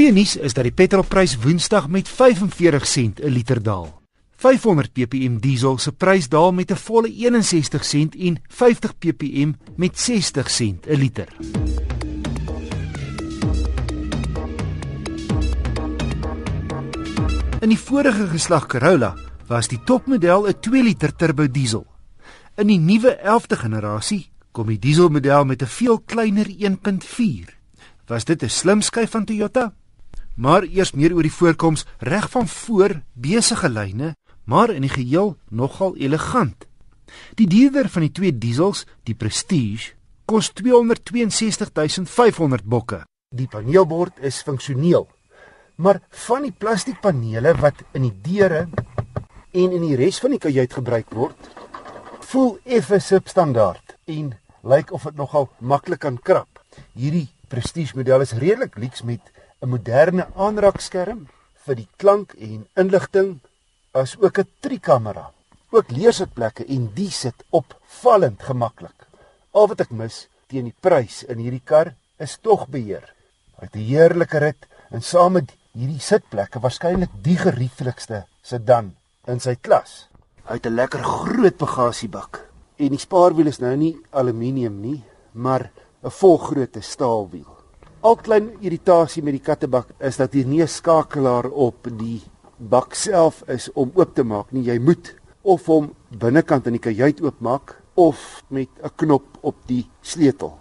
goeie nuus is dat die petrolprys Woensdag met 45 sent 'n liter daal. 500 ppm diesel se prys daal met 'n volle 61 sent en 50 ppm met 60 sent 'n liter. In die vorige geslag Corolla was die topmodel 'n 2 liter turbo diesel. In die nuwe 11de generasie kom die dieselmodel met 'n veel kleiner 1.4 Was dit 'n slim skuif van Toyota? Maar eers meer oor die voorkoms reg van voor besige lyne, maar in die geheel nogal elegant. Die duurder van die twee diesels, die Prestige, kos 262500 bokke. Die paneelbord is funksioneel. Maar van die plastiekpanele wat in die deure en in die res van die kajuit gebruik word, voel effe substandaard en lyk of dit nogal maklik kan krap. Hierdie Prestige model is redelik lyks met 'n moderne aanraakskerm vir die klank en inligting as ook 'n trikamera. Ook leersitplekke en die sit opvallend gemaklik. Al wat ek mis teen die prys in hierdie kar is tog beheer. Hy het 'n heerlike rit en saam met hierdie sitplekke waarskynlik die gerieflikste sedan in sy klas. Hy het 'n lekker groot bagasiebak en die spaarwiel is nou nie aluminium nie, maar 'n volgrootte staalwiel. Al klein irritasie met die kattebak is dat hier nie 'n skakelaar op die bak self is om oop te maak nie. Jy moet of hom binnekant in die kajuit oopmaak of met 'n knop op die sleutel.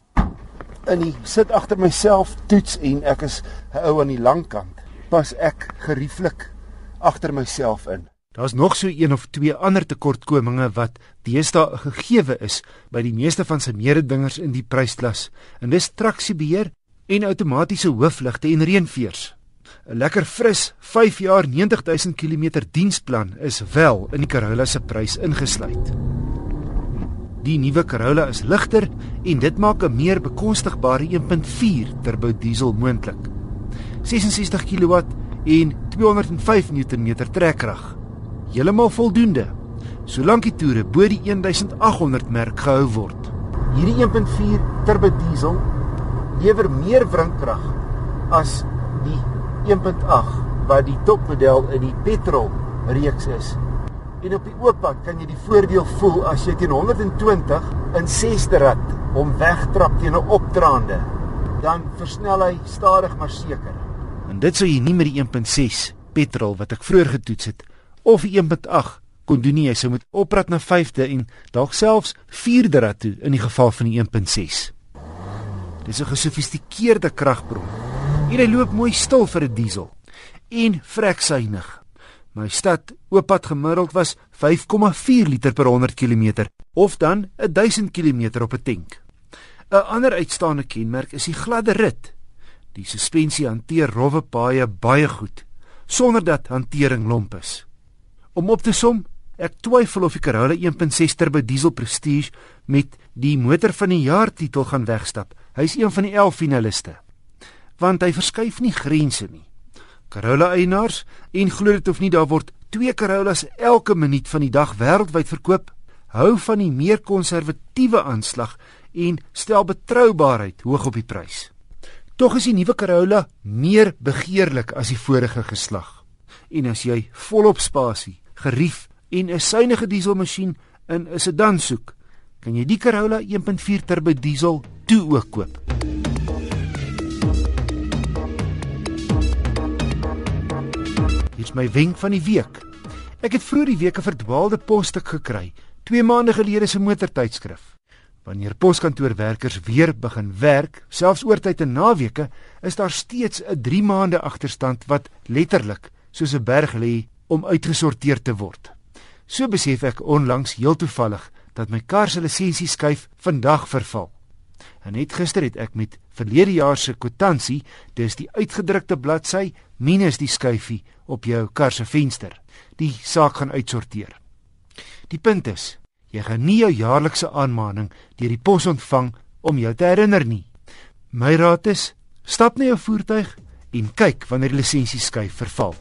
In die sit agter myself toets en ek is 'n ou aan die langkant. Pas ek gerieflik agter myself in. Daar's nog so een of twee ander tekortkominge wat deesdae gegeewe is by die meeste van sy mededingers in die prysklas. En dis traksiebeheer en outomatiese hoofligte en reënveers. 'n Lekker fris 5 jaar 90000 km diensplan is wel in die Corolla se prys ingesluit. Die nuwe Corolla is ligter en dit maak 'n meer bekostigbare 1.4 turbo diesel moontlik. 66 kW en 205 Nm trekkrag heeltemal voldoende solank die toere bo die 1800 merk gehou word. Hierdie 1.4 turbo diesel lewer meer wringkrag as die 1.8 wat die topmodel in die petrol reeks is. En op die oop pad kan jy die voordeel voel as jy teen 120 in 6de rad om wegtrap teen 'n opdraande. Dan versnel hy stadig maar seker. En dit sou jy nie met die 1.6 petrol wat ek vroeër getoets het of 1.8 kon doen nie jy sou moet oprat na 5de en dalk selfs 4de rad toe in die geval van die 1.6. Dis 'n gesofistikeerde kragbron. Hier loop mooi stil vir 'n diesel en vrek suiwig. My stad ooppad gemiddeld was 5,4 liter per 100 km of dan 1000 km op 'n tank. 'n Ander uitstaande kenmerk is die gladde rit. Die suspensie hanteer rowwe paaie baie goed sonder dat hantering lomp is. Om op te som, ek twyfel of die Corolla 1.6 turbo diesel Prestige met die motor van die jaar titel gaan wegstap. Hy's een van die 11 finaliste. Want hy verskuif nie grense nie. Corolla eienaars en glo dit of nie daar word twee Corollas elke minuut van die dag wêreldwyd verkoop. Hou van die meer konservatiewe aanslag en stel betroubaarheid hoog op die prys. Tog is die nuwe Corolla meer begeerlik as die vorige geslag. En as jy volop spasie, gerief en 'n suiwige dieselmasjien in 'n sedan soek, kan jy die Corolla 1.4 turbo diesel toe ook koop. Dis my wenk van die week. Ek het vroeër die week 'n verdwaalde posstuk gekry, 2 maande gelede se motortydskrif. Wanneer poskantoorwerkers weer begin werk, selfs oortyd en naweke, is daar steeds 'n 3 maande agterstand wat letterlik soos 'n berg lê om uitgesorteer te word. So besef ek onlangs heel toevallig dat my kar se lisensieskyf vandag verval. En net gister het ek met verlede jaar se kwitansie, dis die uitgedrukte bladsy minus die skyfie op jou kar se venster, die saak gaan uitsorteer. Die punt is, jy gaan nie jou jaarlikse aanmaning deur die pos ontvang om jou te herinner nie. My raad is, stap na jou voertuig en kyk wanneer die lisensieskyf verval.